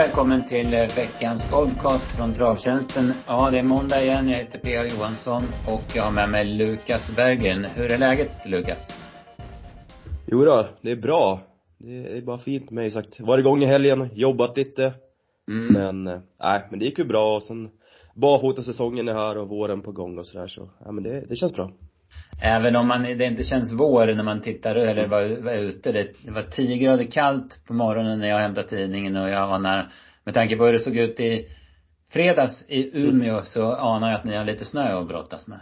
välkommen till eh, veckans podcast från Travtjänsten. Ja, det är måndag igen. Jag heter P.A. Johansson och jag har med mig Lukas Berggren. Hur är läget, Lukas? Jo då, det är bra. Det är bara fint med mig sagt. Varit igång i helgen, jobbat lite. Mm. Men, eh, nej, men det gick ju bra och sen barfotasäsongen är här och våren på gång och sådär så, ja men det, det känns bra. Även om man, det inte känns vår när man tittar eller var, var ute. Det, det var 10 grader kallt på morgonen när jag hämtade tidningen och jag anar, med tanke på hur det såg ut i fredags i Umeå så anar jag att ni har lite snö att brottas med.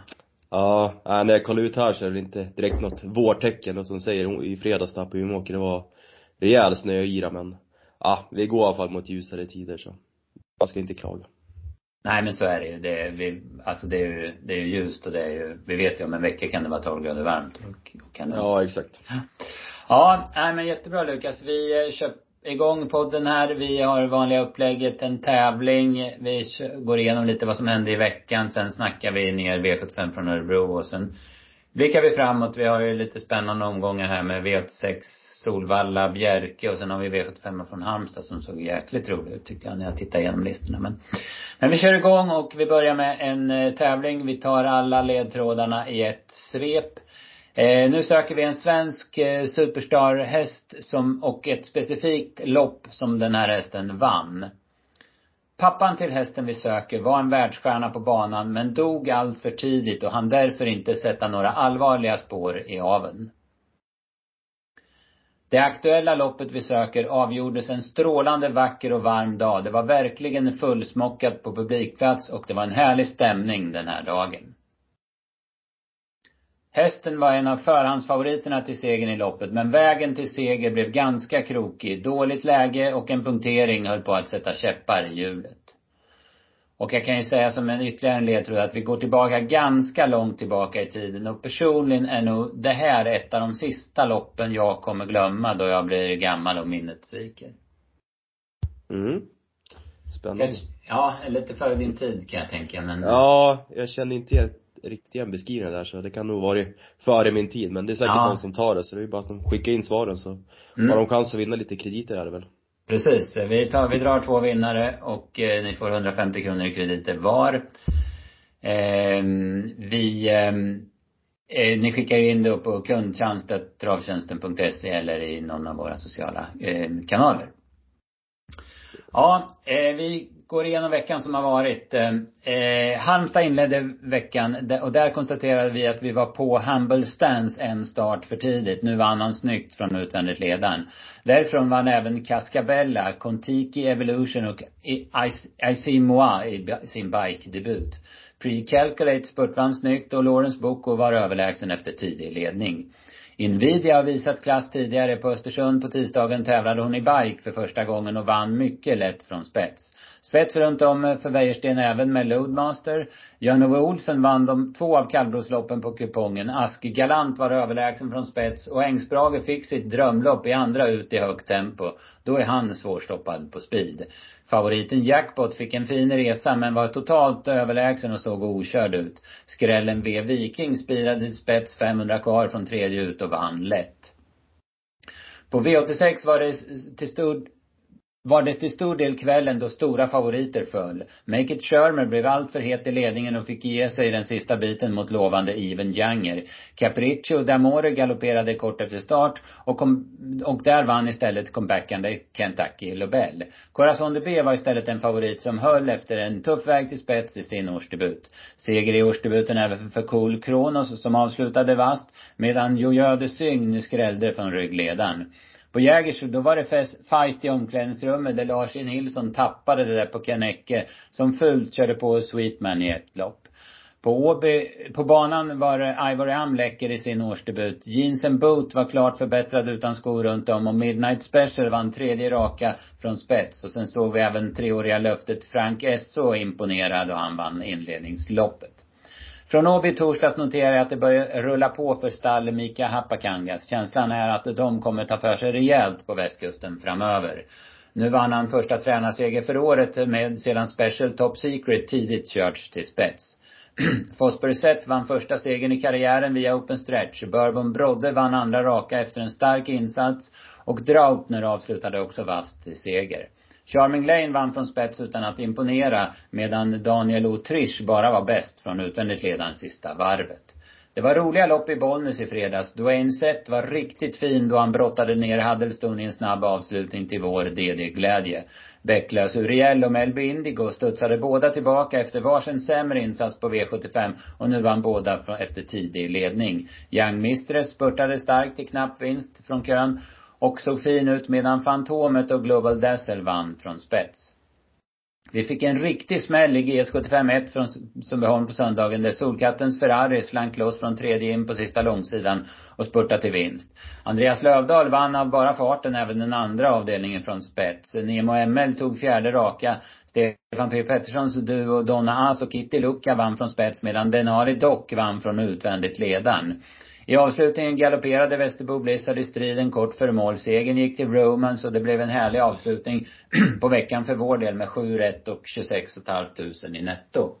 Ja, när jag kollar ut här så är det inte direkt något vårtecken och som säger i fredags där på Umeåker det var rejäl snöyra men ja, vi går i alla fall mot ljusare tider så man ska inte klaga. Nej men så är det ju. Det är, vi, alltså det är ju, det är ju ljust och det är ju, vi vet ju om en vecka kan det vara 12 grader varmt och, och kan det Ja, exakt. Ja, nej men jättebra Lukas. Vi eh, kör igång podden här. Vi har vanliga upplägget, en tävling. Vi går igenom lite vad som hände i veckan. Sen snackar vi ner V75 från Örebro och sen blickar vi framåt. Vi har ju lite spännande omgångar här med V86 Solvalla, Bjerke och sen har vi V75 från Halmstad som såg jäkligt rolig ut tyckte jag när jag tittade igenom listorna. Men, men vi kör igång och vi börjar med en eh, tävling. Vi tar alla ledtrådarna i ett svep. Eh, nu söker vi en svensk eh, superstarhäst som, och ett specifikt lopp som den här hästen vann. Pappan till hästen vi söker var en världsstjärna på banan men dog alltför tidigt och han därför inte sätta några allvarliga spår i aveln. Det aktuella loppet vi söker avgjordes en strålande vacker och varm dag. Det var verkligen fullsmockat på publikplats och det var en härlig stämning den här dagen. Hästen var en av förhandsfavoriterna till segern i loppet, men vägen till seger blev ganska krokig. Dåligt läge och en punktering höll på att sätta käppar i hjulet. Och jag kan ju säga som en ytterligare en ledtråd att vi går tillbaka ganska långt tillbaka i tiden och personligen är nog det här ett av de sista loppen jag kommer glömma då jag blir gammal och minnet sviker. Mm. Spännande. Ja, lite före din tid kan jag tänka men Ja, jag känner inte igen beskrivningen där så det kan nog varit före min tid men det är säkert ja. någon som tar det så det är bara att de skickar in svaren så mm. har de chans att vinna lite krediter är det väl. Precis. Vi, tar, vi drar två vinnare och eh, ni får 150 kronor i krediter var. Eh, vi ehm, eh, ni skickar in det på kundtjänst.travtjänsten.se eller i någon av våra sociala eh, kanaler. Ja, eh, vi går igenom veckan som har varit. Ehm, eh, Halmstad inledde veckan och där konstaterade vi att vi var på Humble Stance en start för tidigt. Nu vann han snyggt från utvändigt ledaren. Därifrån vann även Cascabella, Contiki Evolution och I, See Moi i sin bike-debut. Pre-Calculate spurtvann snyggt och Lawrence Boko var överlägsen efter tidig ledning. Invidia har visat klass tidigare. På Östersund på tisdagen tävlade hon i bike för första gången och vann mycket lätt från spets. Spets runt om för Wäjersten även med Loadmaster. Jan-Ove Olsen vann de två av kallblodsloppen på kupongen. Ask Galant var överlägsen från spets och Engsbrage fick sitt drömlopp i andra ut i högt tempo. Då är han svårstoppad på speed. Favoriten Jackpot fick en fin resa men var totalt överlägsen och såg okörd ut. Skrällen V Viking spirade till spets 500 kvar från tredje ut och vann lätt. På V86 var det till stor var det till stor del kvällen då stora favoriter föll. Make It Shermer blev alltför het i ledningen och fick ge sig den sista biten mot lovande Even Janger. Capriccio D'Amore galopperade kort efter start och, kom, och där vann istället comebackande Kentucky Lobel. Corazon de B var istället en favorit som höll efter en tuff väg till spets i sin årsdebut. Seger i årsdebuten även för Cool Kronos som avslutade vast medan Jojo de Sygn skrällde från ryggledaren. På Jägers, då var det fest, fight i omklädningsrummet där Lars E. Nilsson tappade det där på Kanecke som fullt körde på Sweetman i ett lopp. På Åby, på banan var Ivory Am läcker i sin årsdebut. Jeans and Boot var klart förbättrad utan skor runt om och Midnight Special vann tredje raka från spets. Och sen såg vi även treåriga löftet Frank Esso imponerad och han vann inledningsloppet. Från Åby torsdags noterar jag att det börjar rulla på för stall Mika Hapakangas. Känslan är att de kommer ta för sig rejält på västkusten framöver. Nu vann han första tränarseger för året med sedan Special Top Secret tidigt körts till spets. Fosbury Set vann första segern i karriären via Open Stretch. Bourbon Brodde vann andra raka efter en stark insats. Och Draupner avslutade också vast till seger. Charming Lane vann från spets utan att imponera medan Daniel Autriche bara var bäst från utvändigt ledande sista varvet. Det var roliga lopp i Bollnäs i fredags. Dwayne Sett var riktigt fin då han brottade ner Huddleston i en snabb avslutning till vår DD-glädje. Bäcklös Uriel och Melby Indigo studsade båda tillbaka efter varsin sämre insats på V75 och nu vann båda efter tidig ledning. Young Mistress spurtade starkt till knapp vinst från kön och såg fin ut medan Fantomet och Global Dazzle vann från spets. Vi fick en riktig smäll i GS75 1 från Sundbyholm på söndagen där Solkattens Ferrari slank loss från tredje in på sista långsidan och spurtade till vinst. Andreas Lövdahl vann av bara farten även den andra avdelningen från spets. Nemo ML tog fjärde raka. Stefan P Petterssons duo Donna As och Kitty Lucka vann från spets medan Denari Dock vann från utvändigt ledaren. I avslutningen galopperade Västerbo Blizzard i striden kort före mål. Segern gick till Romans och det blev en härlig avslutning på veckan för vår del med 7 rätt och 26 500 i netto.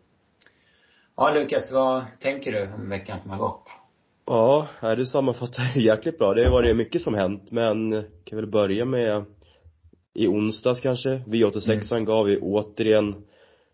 Ja Lukas, vad tänker du om veckan som har gått? Ja, du sammanfattar jäkligt bra. Det har varit mycket som hänt, men kan väl börja med i onsdags kanske. V86 mm. gav vi återigen,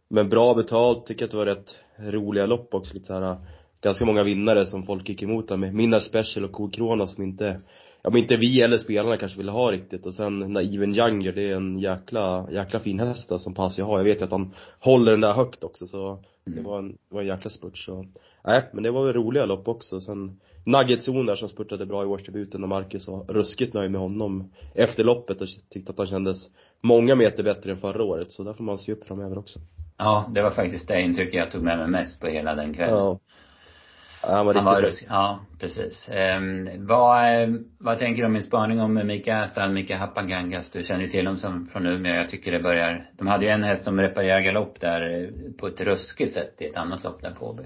men bra betalt. Tycker att det var rätt roliga lopp också. Lite så här ganska många vinnare som folk gick emot där med Minna Special och Cool Corona som inte, ja men inte vi eller spelarna kanske ville ha riktigt och sen Naiven Younger, det är en jäkla, jäkla fin häst då, som Pasi har. Jag vet ju att han håller den där högt också så det var en, det var en jäkla spurt så, nej men det var väl roliga lopp också. Sen Nuggetzon där som spurtade bra i årsdebuten och Marcus var ruskigt nöjd med honom efter loppet och tyckte att han kändes många meter bättre än förra året så där får man se upp framöver också. Ja, det var faktiskt det intrycket jag tog med mig mest på hela den kvällen. Ja. Han var riktigt han var. Ja, precis. Um, vad, vad tänker du om min spaning om Mika Astal, Mika Hapangangas? Du känner ju till dem som från Umeå. Jag tycker det börjar, de hade ju en häst som reparerar galopp där eh, på ett ruskigt sätt i ett annat lopp där på Åby.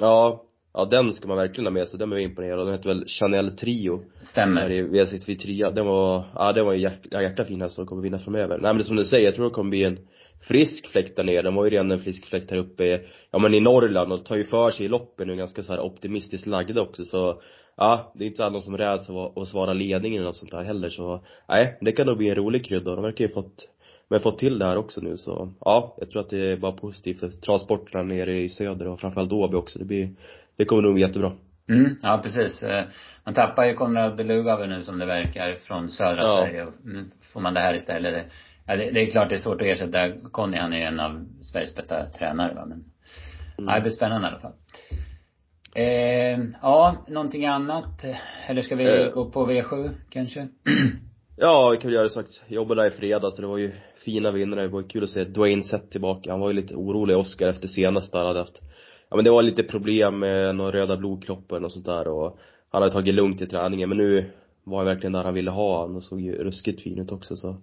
Ja, ja den ska man verkligen ha med sig. Den var imponerad. Den heter väl Chanel Trio. Stämmer. Där i V63 Tria. Den var, ja den var en jäkla, jäkla fin häst som kommer vinna framöver. Nej men som du säger, jag tror det kommer bli en frisk fläkt där nere. Den var ju redan en frisk fläkt här uppe, ja men i Norrland och tar ju för sig i loppen och är ganska så här optimistiskt lagda också så Ja, det är inte alla som räds att, svara ledningen eller något sånt där heller så Nej, det kan nog bli en rolig krydda de verkar ju fått men fått till det här också nu så, ja, jag tror att det är bara positivt för transporterna nere i söder och framförallt Åby också. Det blir, det kommer nog bli jättebra. Mm, ja precis. Eh, man tappar ju Konrad Lugauer nu som det verkar från södra ja. Sverige. Nu får man det här istället. Ja, det, det, är klart det är svårt att ersätta Conny. Han är ju en av Sveriges bästa tränare va. Men, mm. ja, det blir spännande i alla fall. Eh, ja, någonting annat? Eller ska vi eh. gå på V7 kanske? ja, vi kan väl göra det sagt. Jobbade där i fredags så det var ju fina vinnare. Det var kul att se Dwayne Sett tillbaka. Han var ju lite orolig, Oscar, efter senaste. Han hade haft, ja men det var lite problem med några röda blodkroppar och sånt där och han hade tagit lugnt i träningen men nu var han verkligen där han ville ha han och såg ju ruskigt fin ut också så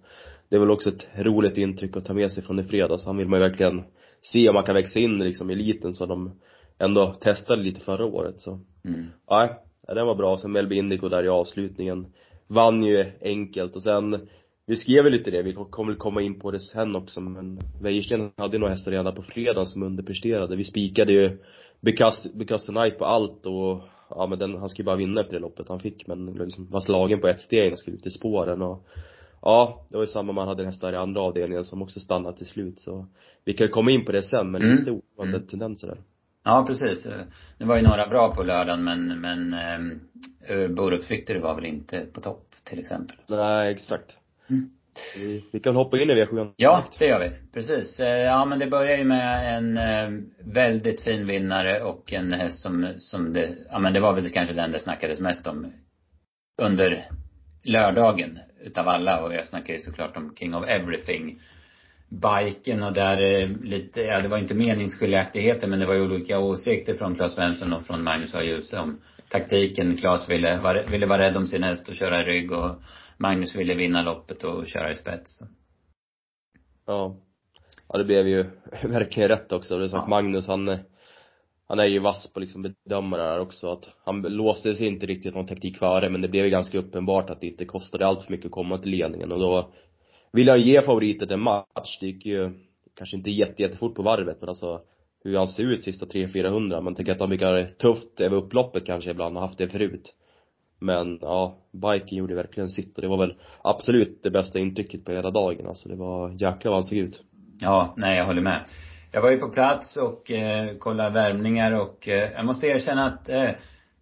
det är väl också ett roligt intryck att ta med sig från i fredags. Han vill man ju verkligen se om man kan växa in liksom i eliten så de ändå testade lite förra året så. Mm. Ja, den var bra. Sen Melby Indico där i avslutningen vann ju enkelt och sen vi skrev väl lite det, vi kommer väl komma in på det sen också men Wäjersten hade ju några hästar redan på fredagen som underpresterade. Vi spikade ju Because, Tonight på allt och ja men den, han skulle bara vinna efter det loppet han fick men liksom var slagen på ett steg och skulle ut i spåren och Ja, det var ju samma man hade hästar i andra avdelningen som också stannade till slut så vi kan komma in på det sen men mm. lite ovanliga mm. tendenser där. Ja, precis. Det var ju några bra på lördagen men, men eh, Borups Victory var väl inte på topp till exempel. Nej, exakt. Mm. Vi, vi kan hoppa in i V7. Ja, det gör vi. Precis. Eh, ja men det börjar ju med en eh, väldigt fin vinnare och en häst som, som det, ja men det var väl kanske den det snackades mest om under lördagen utav alla och jag snackar ju såklart om King of Everything. Biken och där eh, lite, ja det var inte meningsskiljaktigheter men det var ju olika åsikter från Claes Svensson och från Magnus A. Djuse om taktiken. Claes ville, var, ville vara rädd om sin häst och köra i rygg och Magnus ville vinna loppet och köra i spets. Ja. Ja det blev ju verkligen rätt också. Det är sagt ja. Magnus han han är ju vass på liksom bedöma det där också att han låste sig inte riktigt någon taktik före men det blev ju ganska uppenbart att det inte kostade allt för mycket att komma till ledningen och då ville han ge favoritet en match. Det gick ju kanske inte jätte, jättefort på varvet men alltså hur han ser ut sista 300-400. Man tycker att han brukar tufft över upploppet kanske ibland och haft det förut. Men ja, biken gjorde verkligen sitt och det var väl absolut det bästa intrycket på hela dagen alltså. Det var jäklar vad han såg ut. Ja, nej jag håller med. Jag var ju på plats och eh, kollade värmningar och eh, jag måste erkänna att eh,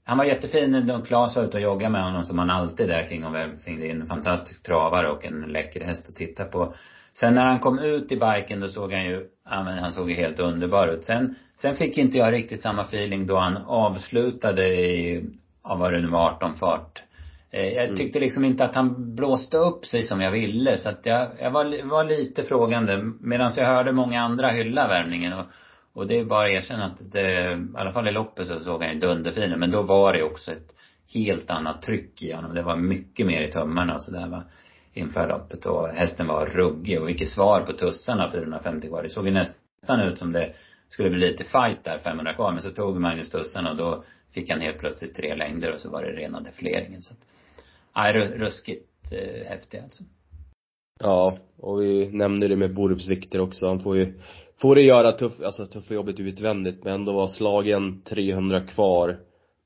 han var jättefin när Claes var ute och joggade med honom som han alltid är kring och everything. Det är en fantastisk travare och en läcker häst att titta på. Sen när han kom ut i biken då såg han ju, ja men han såg ju helt underbar ut. Sen, sen fick inte jag riktigt samma feeling då han avslutade i, ja vad det nu var, 18 fart. Eh, jag mm. tyckte liksom inte att han blåste upp sig som jag ville så att jag, jag var, var lite frågande. Medan jag hörde många andra hylla värmningen och, och det är bara att erkänna att det, i alla fall i loppet så såg han ju dunderfin Men då var det också ett helt annat tryck i honom. Det var mycket mer i tummarna och sådär va inför loppet och hästen var ruggig och vilket svar på tussarna 450 kvar. Det såg ju nästan ut som det skulle bli lite fight där 500 kvar men så tog Magnus tussarna och då fick han helt plötsligt tre längder och så var det rena defleringen så att, nej ruskigt eh, häftig alltså. Ja, och vi nämnde det med Borups vikter också. Han får ju, får det göra tuff, alltså tuffa jobbet utvändigt men ändå var slagen 300 kvar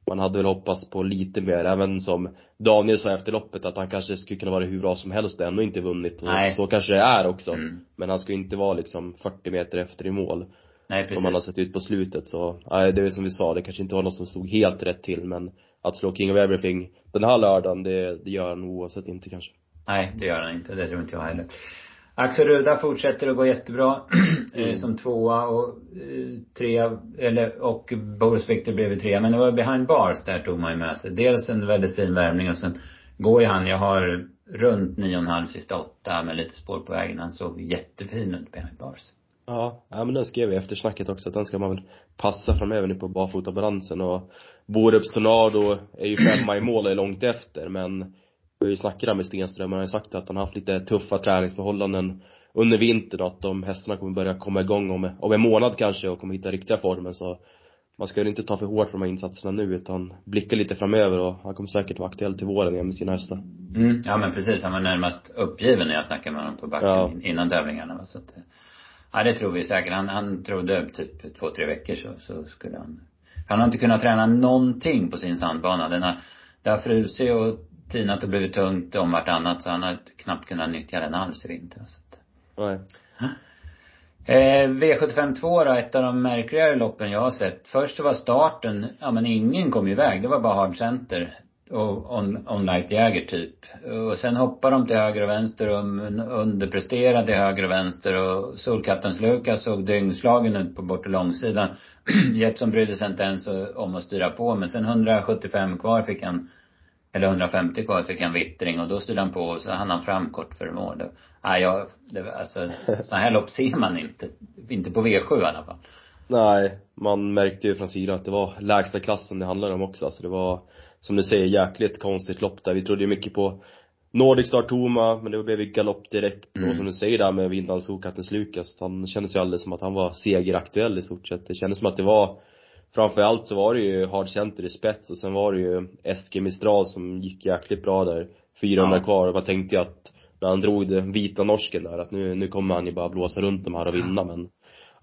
man hade väl hoppats på lite mer, även som Daniel sa efter loppet att han kanske skulle kunna vara hur bra som helst och ändå inte vunnit. Och Nej. så kanske det är också. Mm. Men han ska inte vara liksom 40 meter efter i mål. Nej, precis. Som han har sett ut på slutet så, nej det är som vi sa, det kanske inte var något som stod helt rätt till men att slå King of Everything den här lördagen, det, det gör han oavsett inte kanske. Nej, det gör han inte. Det tror inte jag heller. Axel Ruda fortsätter att gå jättebra. Eh, mm. som tvåa och eh, trea, eller, och Boris Victor blev trea. Men det var behind bars, där tog man ju med sig. Dels en väldigt fin värmning och sen går ju han, jag har runt nio och en halv sista åtta med lite spår på vägen. Han såg jättefin ut behind bars. Ja, ja men den skrev vi efter snacket också att den ska man väl passa framöver nu på barfotabalansen och Borups Tornado är ju femma i mål och är långt efter men vi har ju snackat där med Stenström, han har ju sagt att han har haft lite tuffa träningsförhållanden under vintern och att de hästarna kommer börja komma igång om, om en månad kanske och kommer hitta riktiga formen så man ska ju inte ta för hårt på de här insatserna nu utan blicka lite framöver och han kommer säkert vara aktuell till våren igen med sina hästar. Mm, ja men precis, han var närmast uppgiven när jag snackade med honom på backen ja. innan tävlingarna så att Ja det tror vi säkert. Han, han trodde typ två, tre veckor så, så skulle han Han har inte kunnat träna någonting på sin sandbana. Den har, det har frusit och tinat och blivit tungt om vartannat så han har knappt kunnat nyttja den alls i vinter. Så att. Nej. Eh, V75 2 då, ett av de märkligare loppen jag har sett. Först var starten, ja men ingen kom iväg. Det var bara Hard Center och on, on jäger typ. Och sen hoppade de till höger och vänster och underpresterade till höger och vänster och Solkattens Lukas såg dyngslagen ut på bort och långsidan. Jeppson brydde sig inte ens om att styra på men sen 175 kvar fick han eller 150 kvar fick han vittring och då stod han på och så hann han fram kort före mål. Nej, jag, det, alltså så här lopp ser man inte. Inte på V7 i alla fall. Nej, man märkte ju från sidan att det var lägsta klassen det handlade om också. Alltså det var, som du säger, jäkligt konstigt lopp där. Vi trodde ju mycket på Nordic Star Toma, men det blev ju galopp direkt. Mm. Och som du säger där med vinnaren Sokattens Lukas, han kändes ju alldeles som att han var segeraktuell i stort sett. Det kändes som att det var framförallt så var det ju Hard Center i spets och sen var det ju Eske Mistral som gick jäkligt bra där. 400 ja. kvar och man tänkte jag att när han drog den vita norsken där att nu, nu kommer han ju bara blåsa runt de här och vinna men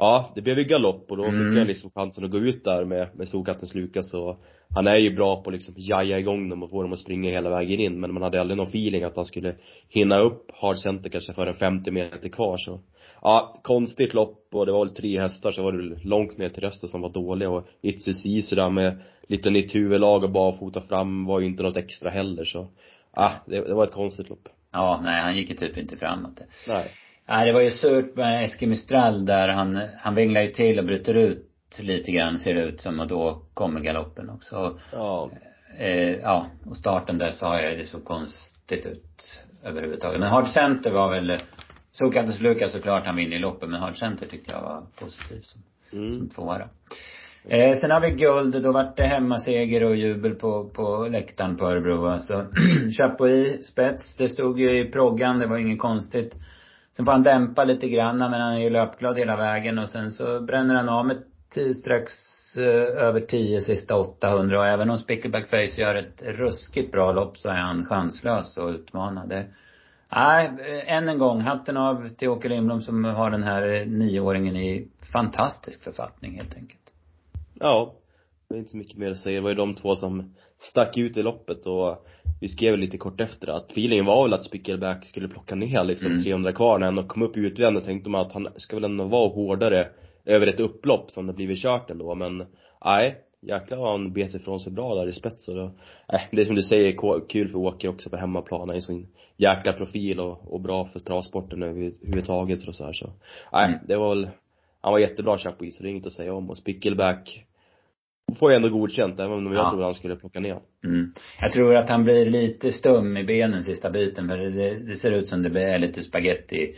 Ja, det blev ju galopp och då mm. fick jag liksom chansen att gå ut där med, med Solkattens Lukas och han är ju bra på liksom jaja igång dem och få dem att springa hela vägen in men man hade aldrig någon feeling att han skulle hinna upp Hard Center kanske för en 50 meter kvar så ja, konstigt lopp och det var väl tre hästar så var det långt ner till resten som var dåliga och Itsusi sådär med lite nytt huvudlag och barfota fram var ju inte något extra heller så ja, det, det var ett konstigt lopp. Ja, nej han gick ju typ inte framåt. Nej. Nej, det var ju surt med Eskil Mistral där han, han vinglar ju till och bryter ut lite grann ser det ut som och då kommer galoppen också. Ja. Eh, ja, och starten där sa jag det såg konstigt ut överhuvudtaget. Men Hard Center var väl Sokatos Lukas såklart, han vinner i loppet, men Hard Center tyckte jag var positiv som, mm. som tvåa. Eh, sen har vi guld, då vart det hemmaseger och jubel på, på läktaren på Örebro alltså. Chapuis, spets, det stod ju i proggan, det var inget konstigt. Sen får han dämpa lite grann, men han är ju löpglad hela vägen och sen så bränner han av med strax eh, över 10 sista 800 och även om Spickleback Face gör ett ruskigt bra lopp så är han chanslös att utmana. Det, Nej, eh, än en gång, hatten av till Åke Lindblom som har den här eh, nioåringen i fantastisk författning helt enkelt. Ja. det är inte så mycket mer att säga. Det var ju de två som stack ut i loppet och vi skrev lite kort efter att feelingen var väl att Spickelback skulle plocka ner liksom mm. 300 kvar när han kom upp i utvändet tänkte man att han ska väl ändå vara hårdare över ett upplopp som det blivit kört ändå. Men nej jäklar vad han bet ifrån sig bra där i spetsen. Och, äh, det är som du säger kul för Åke också på hemmaplan, han är så jäkla profil och, och bra för travsporten överhuvudtaget och så här. Så, nej mm. det var väl, han var jättebra Chapuis så det är inget att säga om. Och Spickelback får ju ändå godkänt, även om jag ja. tror han skulle plocka ner mm. Jag tror att han blir lite stum i benen sista biten för det, det ser ut som det blir lite spaghetti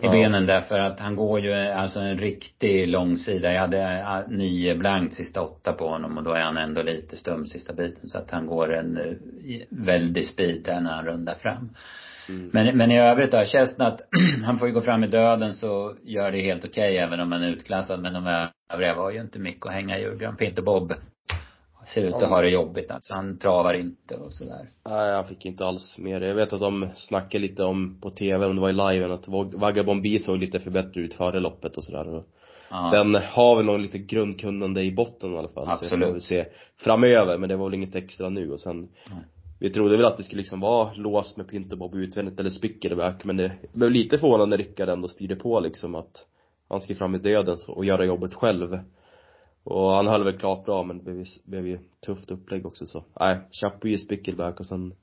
i ja. benen därför att han går ju alltså en riktig långsida. Jag hade nio blankt sista åtta på honom och då är han ändå lite stum sista biten så att han går en eh, väldig speed där när han rundar fram. Mm. Men, men i övrigt då, Chestnut, han får ju gå fram i döden så gör det helt okej okay, även om han är utklassad. Men de övriga var ju inte mycket att hänga i julgran. Peter Bob ser ut att ha det jobbigt alltså. Han travar inte och sådär. Nej, han fick inte alls mer. Jag vet att de snackade lite om på tv, om det var i liven, att Vagabond B såg lite förbättrad ut före loppet och sådär. Ja. Den har väl någon lite grundkunnande i botten i alla fall. Absolut. Så vi se framöver, men det var väl inget extra nu och sen Nej. Vi trodde väl att det skulle liksom vara låst med Pinterbob utvändigt eller Spickelback men det blev lite förvånande när Rickard ändå styrde på liksom att han skulle fram i döden och göra jobbet själv. Och han höll väl klart bra men det blev, blev ju tufft upplägg också så, nej, Chapuis, Spickelback och sen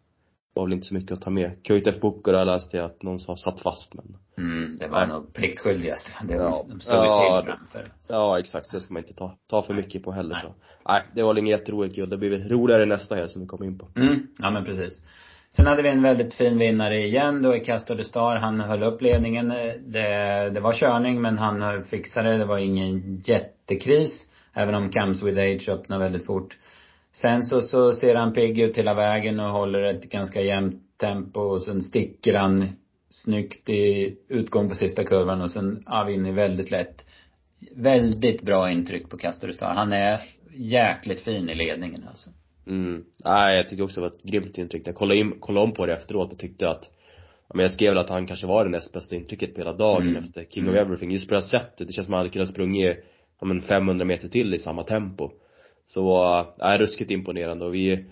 var väl inte så mycket att ta med. Kuitef Bukura läste jag att någon sa satt fast men Mm, det var Nej. nog pliktskyldigast. Det var, ja. de stod ja, still framför. Ja, exakt. Det ska man inte ta, ta för mycket på heller Nej. så. Nej, det var inget jätteroligt kul. Det blir väl roligare nästa här som vi kommer in på. Mm, ja men precis. Sen hade vi en väldigt fin vinnare igen då i Castor de Star. Han höll upp ledningen. Det, det var körning men han fixade det. Det var ingen jättekris. Även om Camps with Age öppnade väldigt fort. Sen så, så ser han pigg ut hela vägen och håller ett ganska jämnt tempo och sen sticker han snyggt i utgång på sista kurvan och sen, ja, vinner väldigt lätt. Väldigt bra intryck på Castor Han är jäkligt fin i ledningen alltså. Mm. Nej, jag tyckte också det var ett grymt intryck. Jag kollade, in, kollade om på det efteråt och tyckte att men jag skrev väl att han kanske var det näst bästa intrycket på hela dagen mm. efter King of mm. Everything. Just på det här sättet. Det känns som att han hade kunnat sprungit, ja men 500 meter till i samma tempo. Så, äh, ruskigt imponerande. Och vi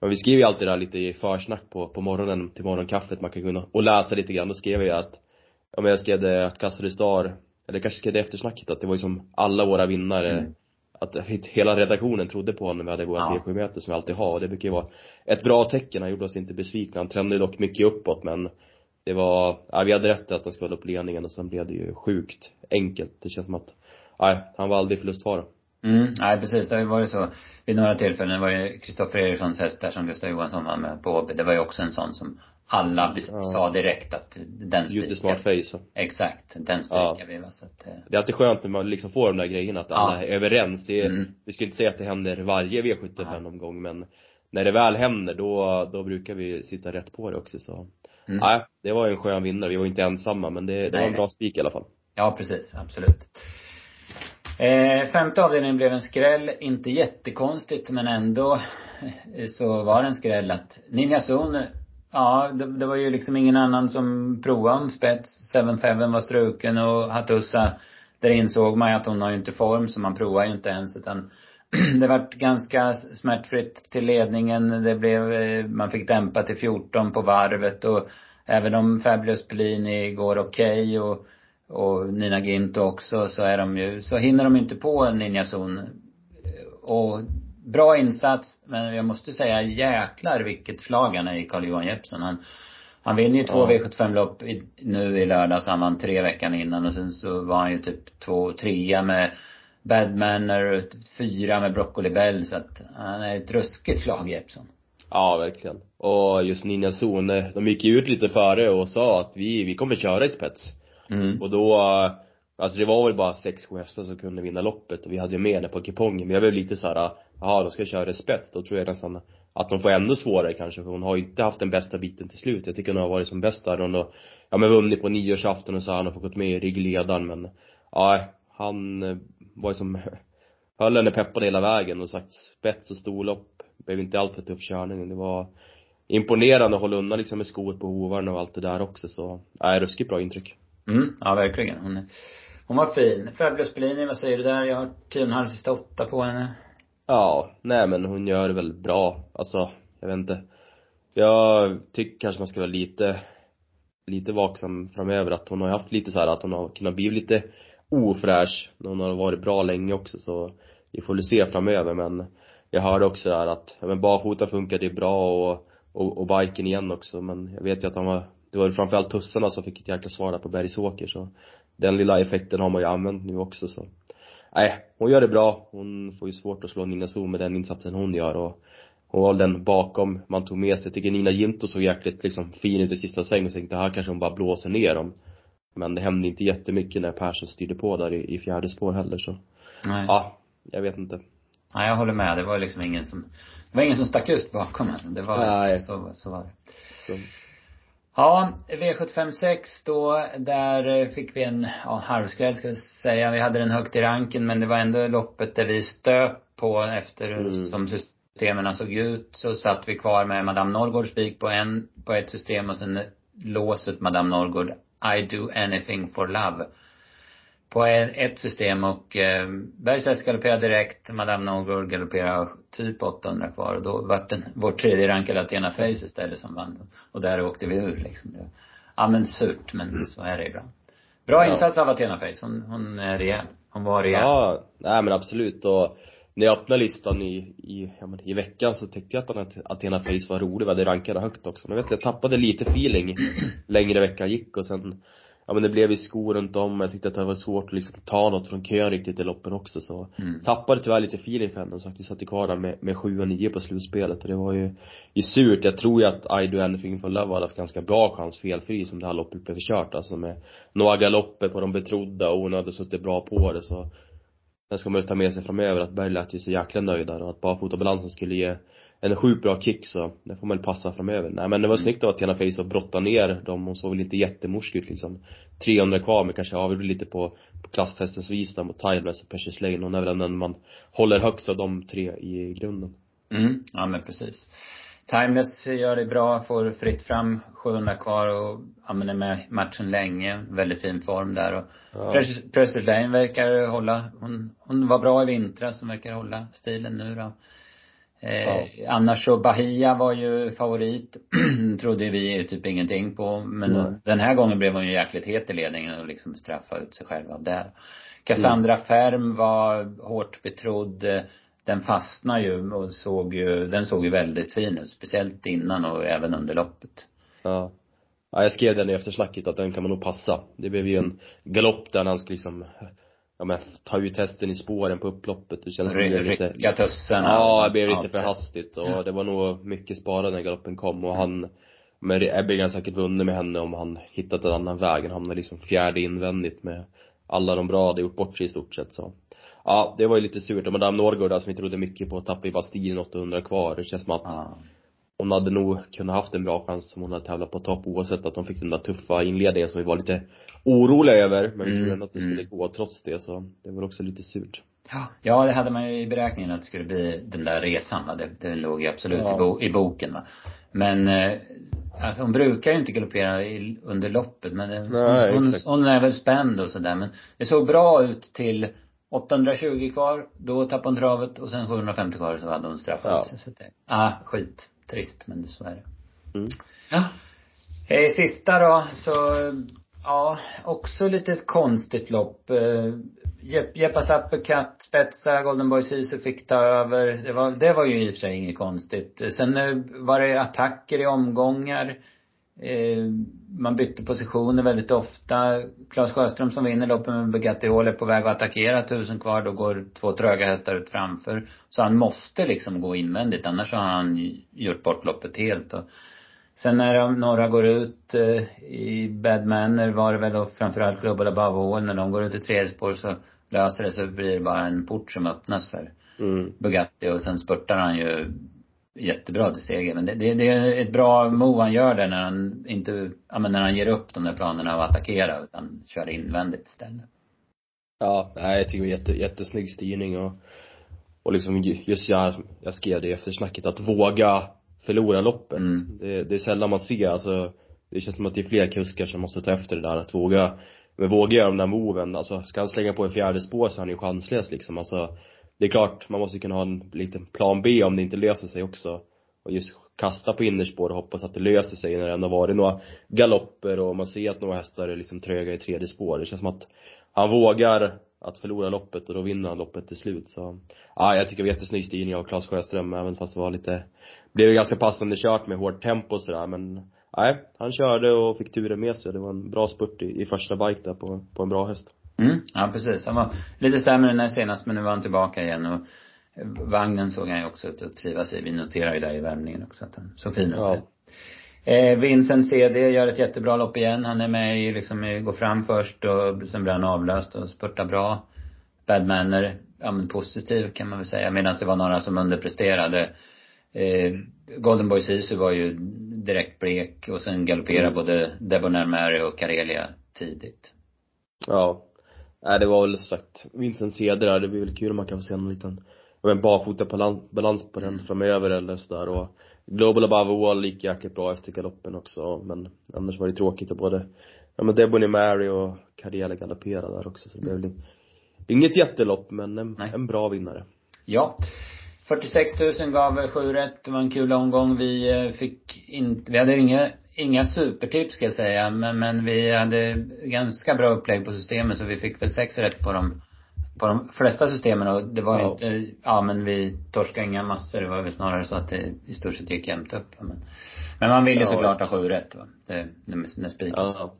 men vi skriver ju alltid där lite i försnack på, på morgonen till morgonkaffet, man kan kunna, och läsa lite grann, då skrev jag att, ja men jag skrev det att Kassade Star, eller kanske skrev det eftersnacket, att det var ju som alla våra vinnare. Mm. Att hela redaktionen trodde på honom. När vi hade vårt ja. D7-möte som vi alltid har. Och det brukar ju vara ett bra tecken, han gjorde oss inte besvikna, han trendade dock mycket uppåt men det var, ja vi hade rätt att han skulle hålla upp ledningen. Och sen blev det ju sjukt enkelt. Det känns som att, nej, han var aldrig förlustfara. Mm, nej precis. Det har ju varit så vid några tillfällen. Det var ju Kristoffer Erikssons häst där som Gustav Johansson var med på Åby. Det var ju också en sån som alla ja. sa direkt att den spikar. smart face. Exakt. Den spikar ja. vi va, så att, eh. Det är alltid skönt när man liksom får de där grejerna, att alla ja. är överens. Det är, mm. vi skulle inte säga att det händer varje V75-omgång men när det väl händer då, då brukar vi sitta rätt på det också så. Mm. Nej, det var en skön vinnare. Vi var inte ensamma men det, det nej, var en bra spik i alla fall. Ja precis, absolut. Eh, femte avdelningen blev en skräll. Inte jättekonstigt men ändå eh, så var det en skräll att Ninja Zon, ja det, det, var ju liksom ingen annan som provade om spets. seven-feven var struken och Hatussa, där insåg man ju att hon har ju inte form så man provar ju inte ens utan det vart ganska smärtfritt till ledningen. Det blev, eh, man fick dämpa till 14 på varvet och även om Fabulous Pellini går okej okay och och Nina Ginto också så är de ju, så hinner de inte på Ninja Zon. Och bra insats, men jag måste säga jäklar vilket slag han är i Carl-Johan Jeppsson. Han, han vinner ju två ja. V75-lopp nu i lördags, han vann tre veckan innan och sen så var han ju typ två, trea med Badmanner, fyra med Broccoli Bell så att han är ett ruskigt slag Jeppsson. Ja, verkligen. Och just Ninja Zon, de gick ju ut lite före och sa att vi, vi kommer köra i spets. Mm. Och då, eh, alltså det var väl bara sex, sju hästar som kunde vinna loppet och vi hade ju med henne på kupongen. Men jag blev lite såhär, eh, jaha då ska jag köra spets. Då tror jag nästan att de får ännu svårare kanske för hon har ju inte haft den bästa biten till slut. Jag tycker hon har varit som bäst där. Hon har, ja men vunnit på nyårsafton och så han har fått gått med i ryggledaren men, ja, han eh, var ju som, höll henne peppad hela vägen och sagt spets och storlopp. Blev inte alltför tuff körning. Det var imponerande att hålla undan liksom med skoet på hovarna och allt det där också så, nej ruskigt bra intryck. Mm, ja verkligen. Hon, hon var fin. Fabulous Bellini, vad säger du där? Jag har tio och en halv sista åtta på henne. Ja, nej men hon gör det väl bra. Alltså, jag vet inte. Jag tycker kanske man ska vara lite, lite vaksam framöver att hon har haft lite så här att hon har kunnat bli lite ofräsch. Hon har varit bra länge också så vi får väl se framöver men jag hörde också där att, ja men barfota funkade ju bra och, och, och biken igen också men jag vet ju att han var, det var framförallt tussarna som fick ett jäkla svar där på Bergsåker så den lilla effekten har man ju använt nu också så nej, hon gör det bra. Hon får ju svårt att slå Nina Zoom med den insatsen hon gör och hon var den bakom man tog med sig. Jag tycker Nina Ginto såg jäkligt liksom fin ut i sista sväng och tänkte här kanske hon bara blåser ner dem. Men det hände inte jättemycket när Persson styrde på där i, i fjärde spår heller så. Nej. Ja, jag vet inte. Nej, jag håller med. Det var liksom ingen som, det var ingen som stack ut bakom alltså. Det var, Nej. så, så var det. Så. Ja, V756 då, där fick vi en, ja, halvskräll ska vi säga. Vi hade den högt i ranken men det var ändå loppet där vi stöp på efter mm. som systemen såg ut. Så satt vi kvar med Madame Norrgårds spik på en, på ett system och sen låset Madame Norrgård I do anything for love på ett system och eh, Bergsäs galopperade direkt, Madame Norrgård galopperade typ 800 kvar och då vart den, vår tredje rankade Athena Face istället som vann. Och där åkte vi ur liksom. Ja men surt, men mm. så är det ibland. Bra ja. insats av Athena Face, hon, hon är rejäl. Hon var rejäl. Ja, nej men absolut och när jag öppnade listan i, i, ja, men, i veckan så tyckte jag att Athena Face var rolig, vi hade rankade högt också. Men jag vet jag tappade lite feeling längre veckan gick och sen ja men det blev ju skor runt om, jag tyckte att det var svårt att liksom ta något från kön riktigt i loppen också så mm. tappade tyvärr lite feeling för henne så att vi satt kvar där med, med 7 och 9 på slutspelet och det var ju, ju surt. Jag tror ju att I do anything for love hade haft ganska bra chans felfri som det här loppet blev kört alltså med några galopper på de betrodda och hon hade suttit bra på det så den ska man ju ta med sig framöver att Berg lät ju så jäkla nöjd där och att barfotabalansen skulle ge en sjukt bra kick så det får man väl passa framöver. Nej men det var mm. snyggt av Tina Face att brotta ner dem. Hon såg väl inte jättemorsk ut liksom. 300 kvar men kanske avgjorde lite på, på klasstestens vis där mot Timeless och Precious Lane. Hon är väl den man håller högst av de tre i grunden. Mm, ja men precis. Timeless gör det bra, får fritt fram 700 kvar och ja, men är med matchen länge. Väldigt fin form där och ja. Precious, Precious Lane verkar hålla, hon, hon var bra i vintras, hon verkar hålla stilen nu då. Eh, ja. Annars så Bahia var ju favorit. trodde vi ju typ ingenting på. Men Nej. den här gången blev hon ju jäkligt het i ledningen och liksom straffade ut sig själv av det. Cassandra mm. Färm var hårt betrodd. Den fastnade ju och såg ju, den såg ju väldigt fin ut. Speciellt innan och även under loppet. Ja. Ja, jag skrev den i eftersnacket att den kan man nog passa. Det blev ju en galopp där han skulle liksom ja men ta ut hästen i spåren på upploppet. Det kändes Ry lite Rycka tussen Ja, det blev lite för hastigt och ja. det var nog mycket sparad när galoppen kom och han men Ebbing hade säkert vunnit med henne om han hittat en annan väg. Han hamnade liksom fjärde invändigt med alla de bra hade gjort bort sig i stort sett så. Ja, det var ju lite surt. Och Madame Norrgård som vi trodde mycket på, tappade i Bastillen 800 kvar. Det känns som att ja. Hon hade nog kunnat haft en bra chans om hon hade tävlat på topp oavsett att hon fick den där tuffa inledningen som vi var lite oroliga över, men vi trodde ändå att det skulle mm. gå trots det så det var också lite surt. Ja, ja det hade man ju i beräkningen att det skulle bli den där resan va. Det, det låg ju absolut ja. i, bo, i boken va. Men eh, alltså hon brukar ju inte galoppera i, under loppet men det, Nej, hon, exakt. hon är väl spänd och sådär men det såg bra ut till 820 kvar, då tappade hon travet och sen 750 kvar så hade hon straffat ja. sig. Så det, ah, skit. Trist men så är det. Mm. Ja. Eh, sista då så Ja, också lite ett konstigt lopp. Eh, Jeppa Sapperkatt, Spetsa, Golden Boy Sisu fick ta över. Det var, det var ju i och för sig inget konstigt. Sen eh, var det attacker i omgångar. Eh, man bytte positioner väldigt ofta. Claes Sjöström som vinner loppet med Bugatti Hall är på väg att attackera tusen kvar. Då går två tröga hästar ut framför. Så han måste liksom gå invändigt annars har han gjort bort loppet helt. Och Sen när några går ut eh, i Bad Manner var det väl då framförallt Global Above All, när de går ut i tredje spår så löser det så blir det bara en port som öppnas för mm. Bugatti och sen spurtar han ju jättebra till seger. Men det, det, det, är ett bra move han gör där när han inte, ja men när han ger upp de där planerna att attackera utan kör invändigt istället. Ja, nej jag tycker det var jätte, jättesnygg styrning och, och liksom just jag, jag skrev det efter snacket att våga förlora loppet. Mm. Det, det är sällan man ser, alltså det känns som att det är fler kuskar som måste ta efter det där, att våga, men våga göra de där moven, alltså ska han slänga på en fjärde spår så är han ju chanslös liksom, alltså det är klart, man måste kunna ha en liten plan B om det inte löser sig också. Och just kasta på innerspår och hoppas att det löser sig när det ändå varit några galopper och man ser att några hästar är liksom tröga i tredje spår. Det känns som att han vågar att förlora loppet och då vinner han loppet till slut så, ja jag tycker det var jättesnygg styrning av Claes Sjöström även fast det var lite, blev ganska passande kört med hårt tempo och sådär men, nej, han körde och fick turen med sig. Det var en bra spurt i, i första bike där på, på en bra häst. Mm, ja precis. Han var lite sämre än senast men nu var han tillbaka igen och vagnen såg han ju också ut att trivas i. Vi noterar ju där i värmningen också att den såg fin ut. Ja. Eh, Vincent CD gör ett jättebra lopp igen. Han är med i, liksom, går fram först och sen blir han avlöst och spurtar bra. Bad Manner, ja men positiv kan man väl säga. Medan det var några som underpresterade. Eh, Golden Boy Sisu var ju direkt blek och sen galopperade mm. både Debonair Mary och Karelia tidigt. Ja. Nej det var väl sagt, Vincent CD där, det blir väl kul om man kan få se en liten, en barfota balans på den mm. framöver eller sådär och Global Above All gick jäkligt bra efter galoppen också men annars var det tråkigt att både, ja men Debonair Mary och Karelia galopperade där också så det blev väl inget jättelopp men en, en bra vinnare. Ja. 46 000 gav 7 rätt. Det var en kul omgång. Vi eh, fick inte, vi hade inga, inga supertips ska jag säga. Men, men vi hade ganska bra upplägg på systemet så vi fick väl 6 rätt på de, på de flesta systemen och det var ja. inte, ja men vi torskade inga massor. Det var väl snarare så att det i stort sett gick jämnt upp. Men, men man vill ju ja, såklart ha 7 rätt va. Det, när, spiken ja.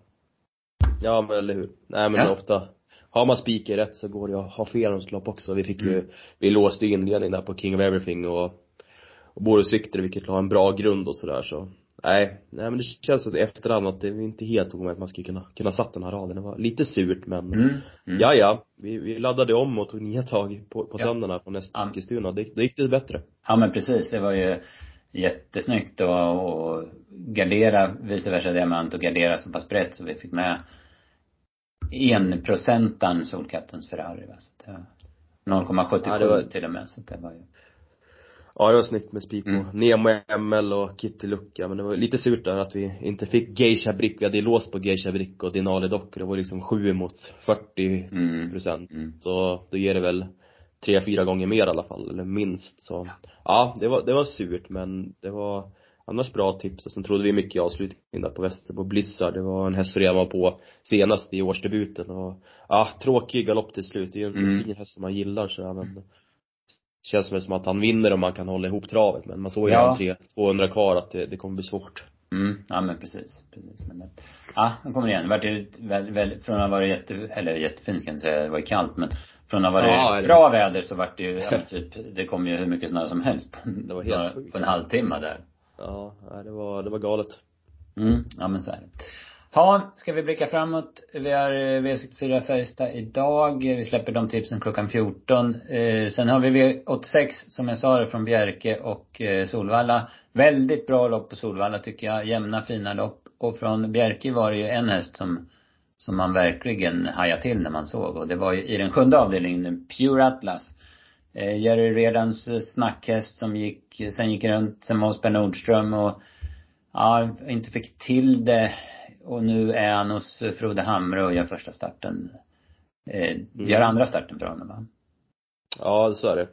ja men eller hur. Nej men ja. ofta har man spiken rätt så går det att ha fel något lopp också. Vi fick ju, mm. vi låste inledning där på King of Everything och, och Boris Victor, vilket har en bra grund och sådär så Nej, nej men det känns att i efterhand att det är inte helt omöjligt att man skulle kunna, kunna satt den här raden. Det var lite surt men, mm. Mm. ja ja, vi, vi laddade om och tog nya tag på, på ja. söndagarna från Eskilstuna. Det, då gick det bättre. Ja men precis, det var ju jättesnyggt att och gardera vice versa diamant och gardera så pass brett så vi fick med enprocentaren Solkattens Ferrari va. Så det 0,77 ja, var... till och med så det var ju Ja det var snyggt med spik på mm. Nemo ML och Kitty Lucka men det var lite surt där att vi inte fick Geisha Brick, vi hade låst på Geisha Brick och Denali Dock, det var liksom 7 mot 40 mm. procent. Mm. Så då ger det väl tre, fyra gånger mer i alla fall, eller minst så. Ja, det var, det var surt men det var annars bra tips. Och sen trodde vi mycket i avslutningen där på Västerbo Blizzard. Det var en häst som redan var på senast i årsdebuten och, ja, tråkig galopp till slut. Det är ju en mm. fin häst som man gillar sådär men det känns väl som att han vinner om man kan hålla ihop travet. Men man såg ju ja. tre, 200 kvar att det, det kommer bli svårt. Mm, ja men precis, precis. Men det, ja, han kommer igen. Det vart ju väl, väl, från att ha varit jätte, eller jättefint kan jag säga, det var ju kallt men från att ha varit ja, bra väder så vart det ju, ja, typ, det kom ju hur mycket snö som helst på, det var helt på en halvtimme där. Ja, det var, det var galet. Mm, ja men så är det. Ja, ska vi blicka framåt? Vi eh, har V64 Färjestad idag. Vi släpper de tipsen klockan 14. Eh, sen har vi V86 som jag sa från Bjerke och eh, Solvalla. Väldigt bra lopp på Solvalla tycker jag. Jämna fina lopp. Och från Bjerke var det ju en häst som, som man verkligen hajade till när man såg. Och det var ju i den sjunde avdelningen, Pure Atlas. Eh, Jerry Redans eh, snackhäst som gick, sen gick runt, sen Mosberg Nordström och ja, inte fick till det. Och nu är han hos eh, Frode Hamre och gör första starten. Eh, mm. Gör andra starten för honom va? Ja, så är det.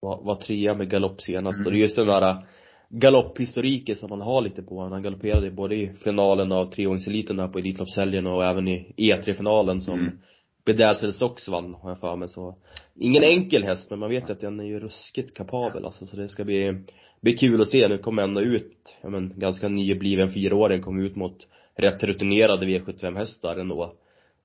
Var, var trea med galopp senast mm. och det är just den där galopphistoriken som man har lite på honom. Han galopperade både i finalen av treåringseliten där på Elitloppshelgen och även i E3-finalen som mm. Bedazzles också vann, har jag för mig så. Ingen enkel häst, men man vet ju att den är ju ruskigt kapabel alltså, så det ska bli, bli kul att se. Nu kommer ändå ut, ja men ganska nybliven fyraåring, kommer ut mot rätt rutinerade V75 hästar ändå.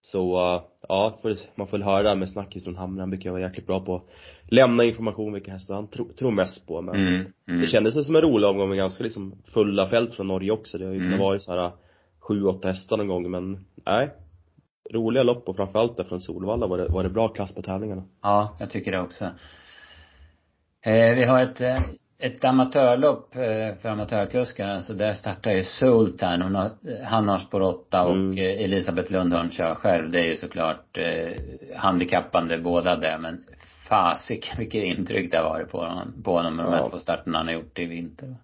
Så, uh, ja, man får väl höra det med snacket från Hamre, han brukar vara jäkligt bra på att lämna information vilka hästar han tro, tror mest på men mm, mm. det kändes som en rolig omgång med ganska liksom fulla fält från Norge också. Det har ju mm. varit så här sju, åtta hästar någon gång men, nej, roliga lopp och framförallt där från Solvalla var det, var det bra klass på tävlingarna. Ja, jag tycker det också. Eh, vi har ett, eh, ett amatörlopp eh, för amatörkuskarna, så där startar ju Sultan. Hon har, han har spår 8 och mm. Eh, Elisabeth Lundholm kör själv. Det är ju såklart eh, handikappande båda det, men fasik vilket intryck det har varit på honom, på honom med ja. de här två starterna han har gjort i vinter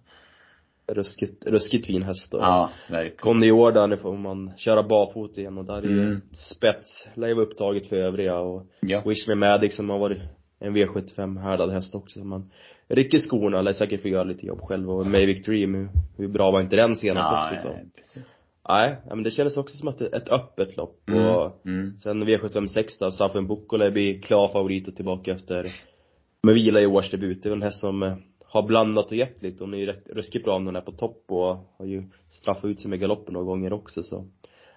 ruskigt, ruskigt fin häst och Ja, verkligen. Kom i år där, nu får man köra barfot igen och där är mm. spets, lär ju vara upptaget för övriga och ja. Wish Me Magic som har varit en V75 härdad häst också man rycker skorna eller säkert får göra lite jobb själv och Mavic Dream, hur, hur bra var inte den senast ja, också så? Ja, precis. Nej, men det kändes också som att det är ett öppet lopp mm. och mm. sen V756 då, Staffan Bukkola blir klar favorit och tillbaka efter med vila i årsdebut. Det är en häst som eh, har blandat och gett lite. Hon är ju ruskigt bra när hon är på topp och har ju straffat ut sig med galoppen några gånger också så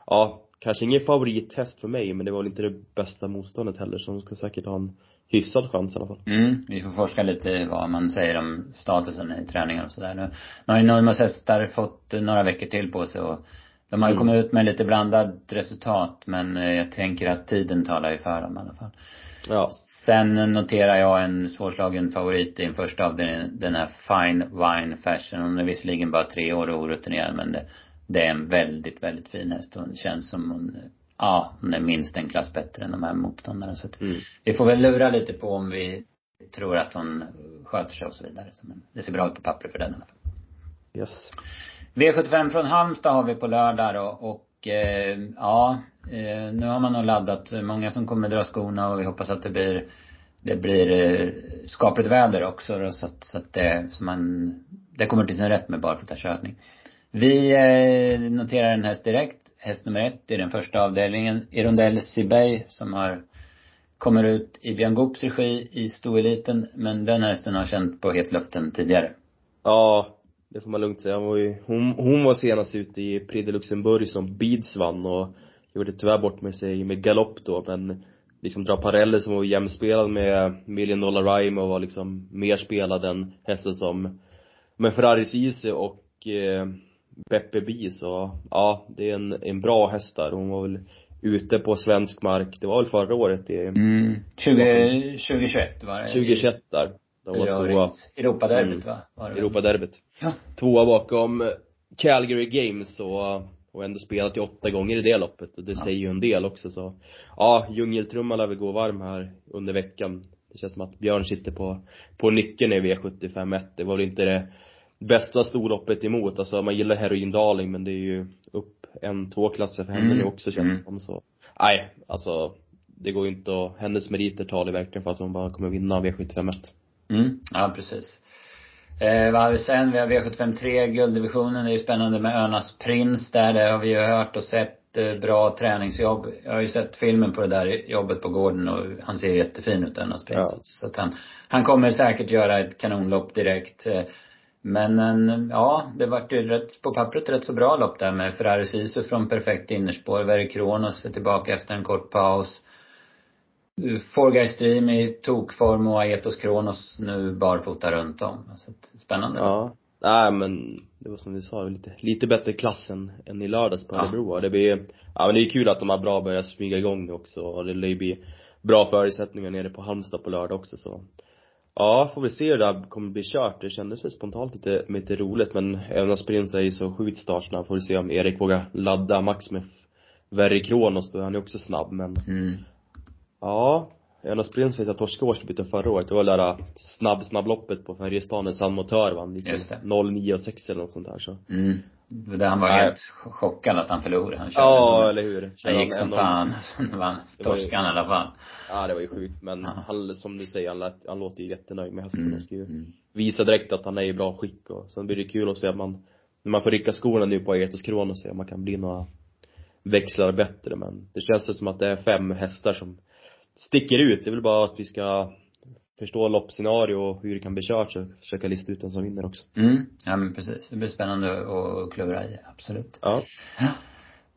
ja, kanske ingen favorithäst för mig men det var väl inte det bästa motståndet heller så hon ska säkert ha en hyfsad chans i alla fall. Mm, vi får forska lite vad man säger om statusen i träningen och sådär. Nu, nu har ju Normas hästar fått några veckor till på sig och de har ju mm. kommit ut med lite blandat resultat men eh, jag tänker att tiden talar ju för dem i alla fall. Ja. Sen noterar jag en svårslagen favorit i den första av den, den här Fine Wine Fashion. Hon är visserligen bara tre år och orutinerad men det, det är en väldigt, väldigt fin häst. Hon känns som hon, ja, hon är minst en klass bättre än de här motståndarna. Så att mm. vi får väl lura lite på om vi tror att hon sköter sig och så vidare. Så, men det ser bra ut på pappret för den i alla fall. Yes. V75 från Halmstad har vi på lördag då och eh, ja, eh, nu har man nog laddat. Många som kommer dra skorna och vi hoppas att det blir det blir eh, skapligt väder också då, så att, så att det, så man, det kommer till sin rätt med barfotakörning. Vi eh, noterar en häst direkt. Häst nummer ett i den första avdelningen. Irondell Sibey som har, kommer ut i Björn Goops regi i stoeliten. Men den hästen har känt på hetluften tidigare. Ja, det får man lugnt säga. Hon var, ju, hon, hon var senast ute i Prix de Luxemburg som Beeds vann och gjorde tyvärr bort med sig med galopp då men liksom dra paralleller som var jämspelad med Million Dollar Rhyme och var liksom mer spelad än hästen som med Ferrari Easy och eh, Beppe Bi så, ja, det är en, en bra häst där. Hon var väl ute på svensk mark, det var väl förra året i mm. 20, 2021 var det 2021 där. De var tvåa. Europaderbyt mm. va? Var det Europaderbyt. Ja. Tvåa bakom Calgary Games och, och ändå spelat i åtta gånger i det loppet och det ja. säger ju en del också så ja, djungeltrumman lär väl gå varm här under veckan. Det känns som att Björn sitter på, på nyckeln i V75 1. Det var väl inte det bästa storloppet emot. Alltså man gillar heroindaling men det är ju upp en, två klasser för henne mm. nu också känns det mm. som så. Nej, alltså det går ju inte att, hennes meriter talar verkligen för att hon bara kommer vinna V751. Mm, ja precis. Eh, vad har vi sen? Vi har V753, gulddivisionen. Det är ju spännande med Önas prins där. Det har vi ju hört och sett eh, bra träningsjobb. Jag har ju sett filmen på det där jobbet på gården och han ser jättefin ut, Önas prins. Ja. Så att han, han kommer säkert göra ett kanonlopp direkt. Eh, men en, ja, det vart ju rätt, på pappret rätt så bra lopp där med Ferrari Sisu från perfekt innerspår. Verre Kronos är tillbaka efter en kort paus. Four Guys Stream i tokform och Aetos Kronos nu barfota runt om. Alltså, spännande. Ja. Nej men, det var som du sa, lite, lite bättre klass än, än i lördags på Örebro. Ja. Det blir, ja men det är kul att de har bra börjat smyga igång nu också och det lär ju bli bra förutsättningar nere på Halmstad på lördag också så Ja, får vi se hur det här kommer bli kört. Det kändes spontant lite, lite roligt men även Prins är ju så sjukt startsnabb får vi se om Erik vågar ladda Max med Verry Kronos då, han är också snabb men mm. Ja, Jonas Prins vet jag torskade årsdebuten förra året. Det var det där snabb, snabbloppet på Färjestaden, San Motör vann lite 0, 9 och 6 eller något sånt där så mm. Där han var Nej. helt chockad att han förlorade. Han körde Ja, som, eller hur. Han gick som fan. Sen vann torskan i alla fall. Ja, det var ju sjukt. Men ja. han, som du säger, han, lät, han låter ju jättenöjd med hästen. Mm. ska ju mm. visa direkt att han är i bra skick och sen blir det kul att se att man, när man får rycka skorna nu på Aetos Kron och se om man kan bli några växlar bättre. Men det känns som att det är fem hästar som sticker ut. Det är väl bara att vi ska förstå loppscenario och hur det kan bli kört och försöka lista ut den som vinner också. Mm, ja men precis. Det blir spännande att klura i, absolut. Ja.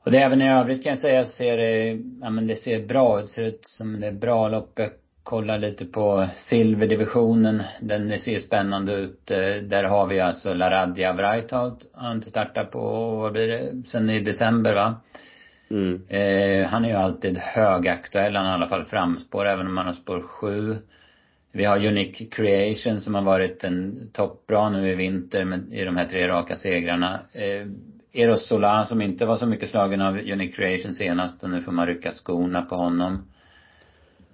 Och det även i övrigt kan jag säga ser det, ja men det ser bra ut. Ser ut som det är bra lopp. Jag kollar lite på silverdivisionen. Den ser spännande ut. Eh, där har vi alltså Laradja Breitholt. Han inte startat på, vad blir det, sen i december va? Mm. Eh, han är ju alltid högaktuell. Han har i alla fall framspår även om han har spår sju. Vi har Unique Creation som har varit en toppbra nu i vinter med, i de här tre raka segrarna. Eh, Eros Sola som inte var så mycket slagen av Unique Creation senast och nu får man rycka skorna på honom.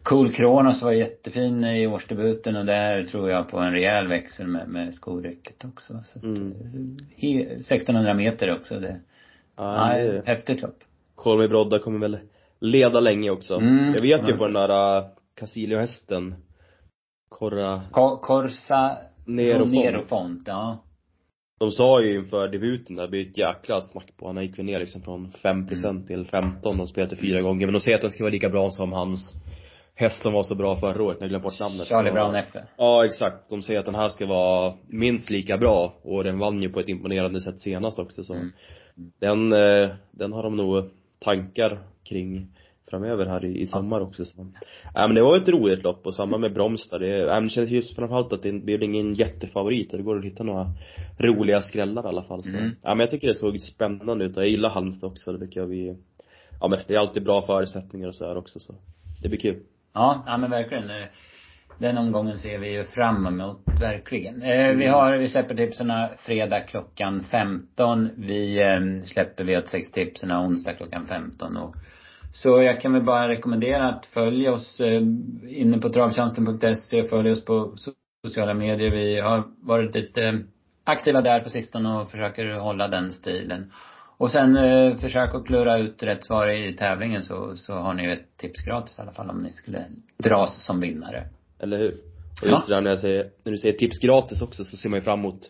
Cool Kronos var jättefin i årsdebuten och där tror jag på en rejäl växel med, med skorycket också. Så mm. 1600 meter också. Det, ja, ja häftigt lopp. Kolmi Brodda kommer väl leda länge också. Mm, jag vet ju på den där uh, Casilio-hästen Corra Ko- Corsa Nero Nero Font. Font, ja. De sa ju inför debuten där, det blir ett jäkla snack på Han gick väl ner liksom från 5% Mm. till 15 och spelade fyra gånger. Men de säger att den ska vara lika bra som hans häst som var så bra förra året, jag har glömt bort namnet. Charlie Brown F. Ja, exakt. De säger att den här ska vara minst lika bra och den vann ju på ett imponerande sätt senast också så Mm. den, eh, den har de nog tankar kring framöver här i, i sommar också så. Ja men det var ett roligt lopp och samma med Bromstad. Det, ja, men det känns just framförallt att det blir ingen jättefavorit och det går att hitta några roliga skrällar i alla fall så. Mm. Ja men jag tycker det såg spännande ut och jag gillar Halmstad också, det tycker jag vi Ja men det är alltid bra förutsättningar och så här också så. Det blir kul. Ja, ja men verkligen. Den omgången ser vi ju fram emot, verkligen. Eh, vi har, vi släpper tipserna fredag klockan 15. Vi eh, släpper V86-tipserna onsdag klockan 15 och så jag kan väl bara rekommendera att följa oss eh, inne på travtjänsten.se, följ oss på so- sociala medier. Vi har varit lite eh, aktiva där på sistone och försöker hålla den stilen. Och sen eh, försök att klura ut rätt svar i tävlingen så, så har ni ju ett tips gratis i alla fall om ni skulle dras som vinnare. Eller hur? Och just det där när jag säger, när du säger tips gratis också så ser man ju fram emot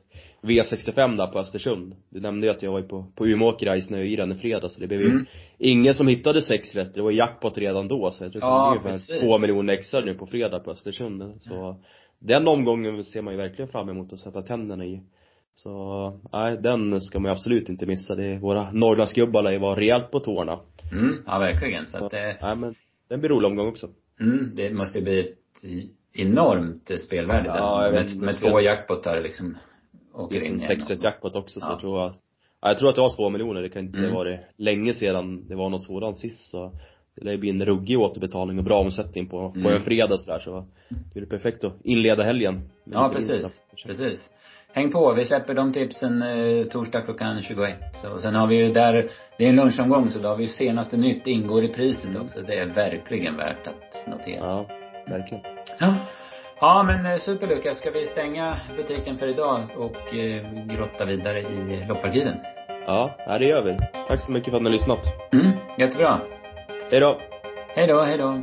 V65 där på Östersund. Du nämnde ju att jag var ju på, på Umeåker i snöyran i fredags så det blev ju Mm. ingen som hittade sex rätt. Det var jackpot redan då så jag tror Ja, att det blir ungefär två miljoner extra nu på fredag på Östersund. Så den omgången ser man ju verkligen fram emot att sätta tänderna i. Så, nej den ska man ju absolut inte missa. Det är, våra Norrlandsgubbar lär ju vara rejält på tårna. Mm, ja verkligen. Så att det, Nej men, den blir rolig omgång också. mm, det måste ju bli ett enormt spelvärde där. Ja, vet med, med två jackpotar liksom. Åker Just in en igen. 6 jackpot också så Ja. jag tror att ja, jag tror att det var två miljoner, det kan inte Mm. vara det länge sedan det var något sådant sist så det lär bli en ruggig återbetalning och bra omsättning på, på Mm. en fredag sådär så det är perfekt att inleda helgen. Ja, precis. Precis. Häng på, vi släpper de tipsen eh, torsdag klockan 21. Så, och sen har vi ju där, det är en lunchomgång så då har vi ju senaste nytt ingår i priset också. Det är verkligen värt att notera. Ja, verkligen. Ja. Ja men eh, super Lukas, ska vi stänga butiken för idag och eh, grotta vidare i lopparkiven? Ja, ja, det gör vi. Tack så mycket för att ni har lyssnat. Mm, jättebra. Hej då! Hej då, hej då.